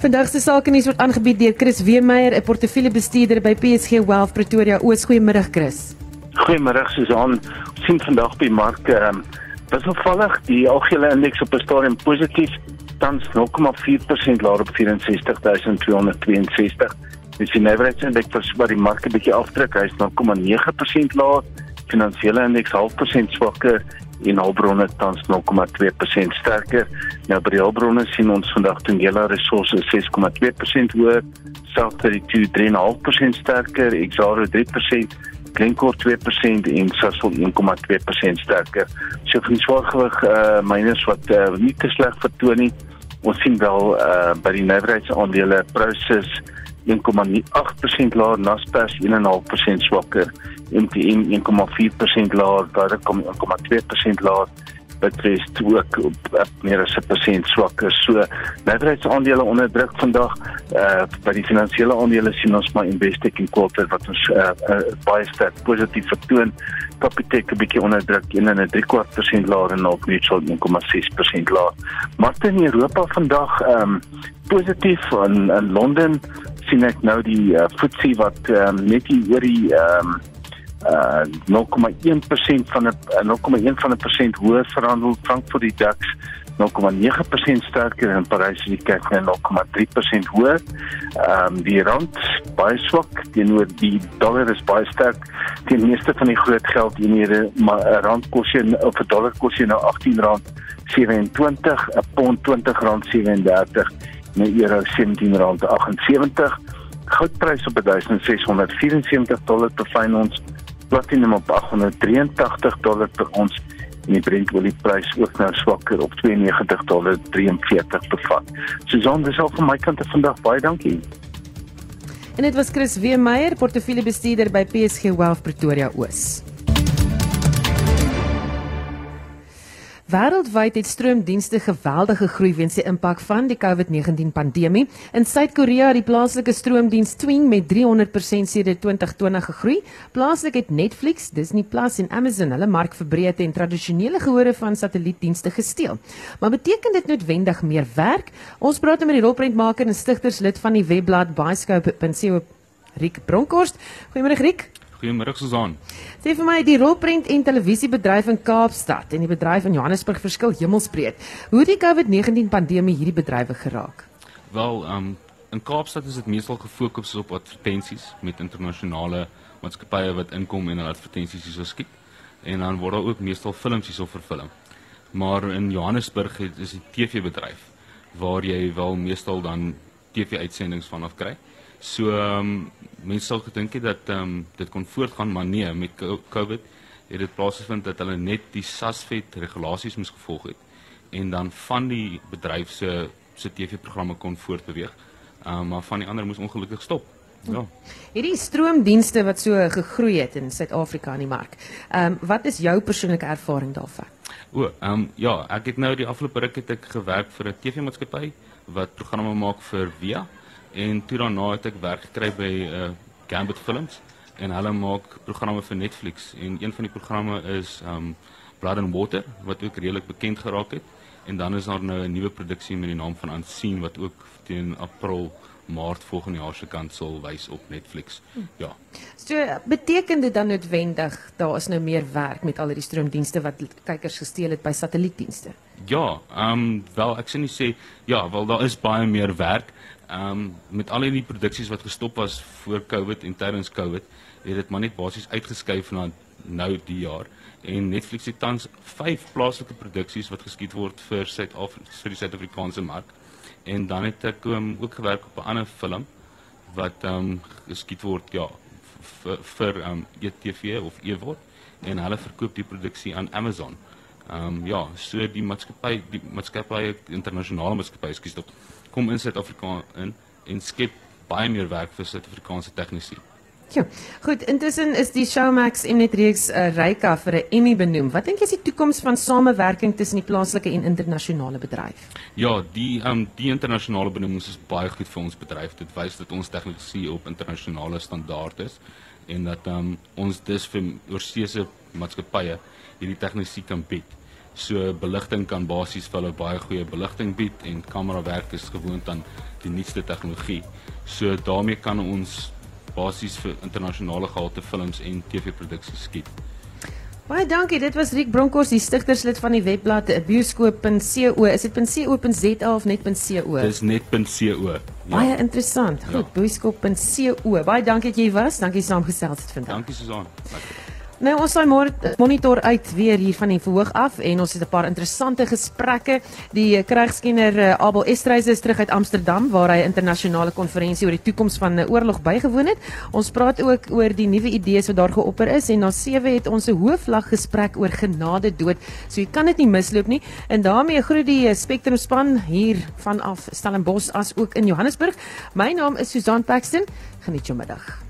Vandag se sake nuus word aangebied deur Chris Weemeyer, 'n portefeuljebestuurder by PSG Wealth Pretoria. Oos, goeiemôre Chris. Goeiemôre Susan. Ons sien vandag by marke ehm um, was opvallig die algehele indeks op 'n stadium positief tans 0,4% laer op 64262. Dis die average indeks wat by die mark 'n bietjie aftrek, hy's 0,9% laer. Finansiële indeks half persent swakker en hulpbronne tans 0,2% sterker. Nou by die hulpbronne sien ons vandag Tungela Resources 6,2% hoër, 32 3,5% sterker, Exxaro 3% Glencore 2% en Sasol 1,2% sterker. So van die swaargewig uh miners wat uh, nie te sleg vertoon nie Ons sien wel uh by die nywerheidsaandele Prosus 1,8% laer, Naspers 1,5% swakker, MTN 1,4% laer, Vodacom 1,2% laer betref ook op, op meer as 'n persent swakker. So nywerheidsaandele onder druk vandag. Uh by die finansiële aandele sien ons maar Investec en Quilter wat ons uh, uh baie sterk positief vertoon. Capitec 'n bietjie onder druk, 1 en 'n 3 kwart persent laer en Old Mutual 1,6% laer. Maar in Europa vandag ehm um, positief in in Londen sien ek nou die uh, FTSE wat um, net hier oor die ehm um, uh 0,1% van 'n 0,1 van 'n persent hoër verhandel Frankfurt die DAX 0,9% sterker en Parys die CAC 0,3% hoër. Ehm um, die rand baie swak teenoor die dollar is baie sterk teen meeste van die groot geldeenhede maar 'n rand kos jy of 'n dollar kos jy nou R18 27, 'n pond R20.37 en 'n euro R17.78. Goudprys op 1674 dollar per fyn ons platinum op 883 dollar per ons en die Brent olieprys ook nou swakker op 92 dollar 43 per vat. Susan, dis al van my kant af vandag. Baie dankie. En dit was Chris Weemeyer, portefeuljebestuurder by PSG Wealth Pretoria Oos. Wêreldwyd het stroomdienste geweldige groei weens die impak van die COVID-19 pandemie. In Suid-Korea het die plaaslike stroomdiens Twing met 300% sedert 2020 gegroei. Plaaslik het Netflix, Disney Plus en Amazon hulle mark verbreed en tradisionele gehore van satellietdienste gesteel. Maar beteken dit noodwendig meer werk? Ons praat met die rolprentmaker en stigterslid van die webblad Bioscope.co, Riek Bronkhorst. Goeiemôre Riek. Goeiemôre Susan. Sê vir my die rolprent en televisiebedryf in Kaapstad en die bedryf in Johannesburg verskil hemelsbreed. Hoe het die COVID-19 pandemie hierdie bedrywe geraak? Wel, um in Kaapstad is dit meestal gefokus op advertensies met internasionale maatskappye wat inkom en hulle advertensies hierso skiet. En dan word daar ook meestal films hierso vervilm. Maar in Johannesburg het, is die TV-bedryf waar jy wel meestal dan TV-uitsendings vanaf kry. So ehm um, mense sou gedink het dat ehm um, dit kon voortgaan, maar nee, met COVID het dit plaasgevind dat hulle net die SASVET regulasies moes gevolg het en dan van die bedryf se se TV-programme kon voortbeweeg. Ehm um, maar van die ander moes ongelukkig stop. Ja. Hierdie stroomdienste wat so gegroei het in Suid-Afrika in die mark. Ehm um, wat is jou persoonlike ervaring daarvan? O, ehm um, ja, ek het nou die afgelope ruk het ek gewerk vir 'n TV-maatskappy wat programme maak vir Via en toe daarna het ek werk gekry by uh, Gambit Films en hulle maak programme vir Netflix en een van die programme is um Blood and Water wat ook redelik bekend geraak het en dan is daar nou 'n nuwe produksie met die naam van Unseen wat ook teen April Maart volgende jaar se kant sal wys op Netflix. Hm. Ja. So beteken dit dan noodwendig daar is nou meer werk met al hierdie stroomdienste wat kykers gesteel het by satellietdienste? Ja, ehm um, wel ek sien nie sê ja, wel daar is baie meer werk. Ehm um, met al die produksies wat gestop was voor Covid en tydens Covid, het dit maar net basies uitgeskuif na nou die jaar. En Netflix het tans 5 plaaslike produksies wat geskied word vir Suid-Afrika vir die Suid-Afrikaanse mark. En dan het ek um, ook gewerk op 'n ander film wat ehm um, geskied word ja vir vir ehm um, ETV of Eword en hulle verkoop die produksie aan Amazon. Ehm um, ja, so die maatskappy die maatskappy internasionale maatskappy skiet op kom in Suid-Afrika in en skep baie meer werk vir Suid-Afrikaanse tegnisi. Ja. Goed, intussen is die Showmax Mnet reeks uh, Reika vir 'n Emmy benoem. Wat dink jy is die toekoms van samewerking tussen die plaaslike en internasionale bedryf? Ja, die ehm um, die internasionale benoemings is baie goed vir ons bedryf. Dit wys dat ons tegnologie op internasionale standaard is en dat ehm um, ons dus vir oorseese maatskappye hierdie tegnologie kan bied. So beligting kan basies vir hulle baie goeie beligting bied en kamerawerk is gewoond aan die nuutste tegnologie. So daarmee kan ons basies vir internasionale gehalte films en TV-produksies skiet. Baie dankie. Dit was Riek Bronkhorst, die stigterslid van die webblad bioskoop.co. Is dit .co.za of net.co? Dis net.co. Ja. Baie interessant. Goed, ja. bioskoop.co. Baie dankie dat jy was. Dankie saamgesels het vandag. Dankie Susan. Nou ons saai monitor uit weer hier van die verhoog af en ons het 'n paar interessante gesprekke. Die krygskenner Abel Estreise is terug uit Amsterdam waar hy 'n internasionale konferensie oor die toekoms van 'n oorlog bygewoon het. Ons praat ook oor die nuwe idees wat daar geopper is en na 7 het ons 'n hoofvlag gesprek oor genade dood. So jy kan dit nie misloop nie. En daarmee groet die Spectrum span hier vanaf Stellenbosch as ook in Johannesburg. My naam is Susan Paxton. Geniet jou middag.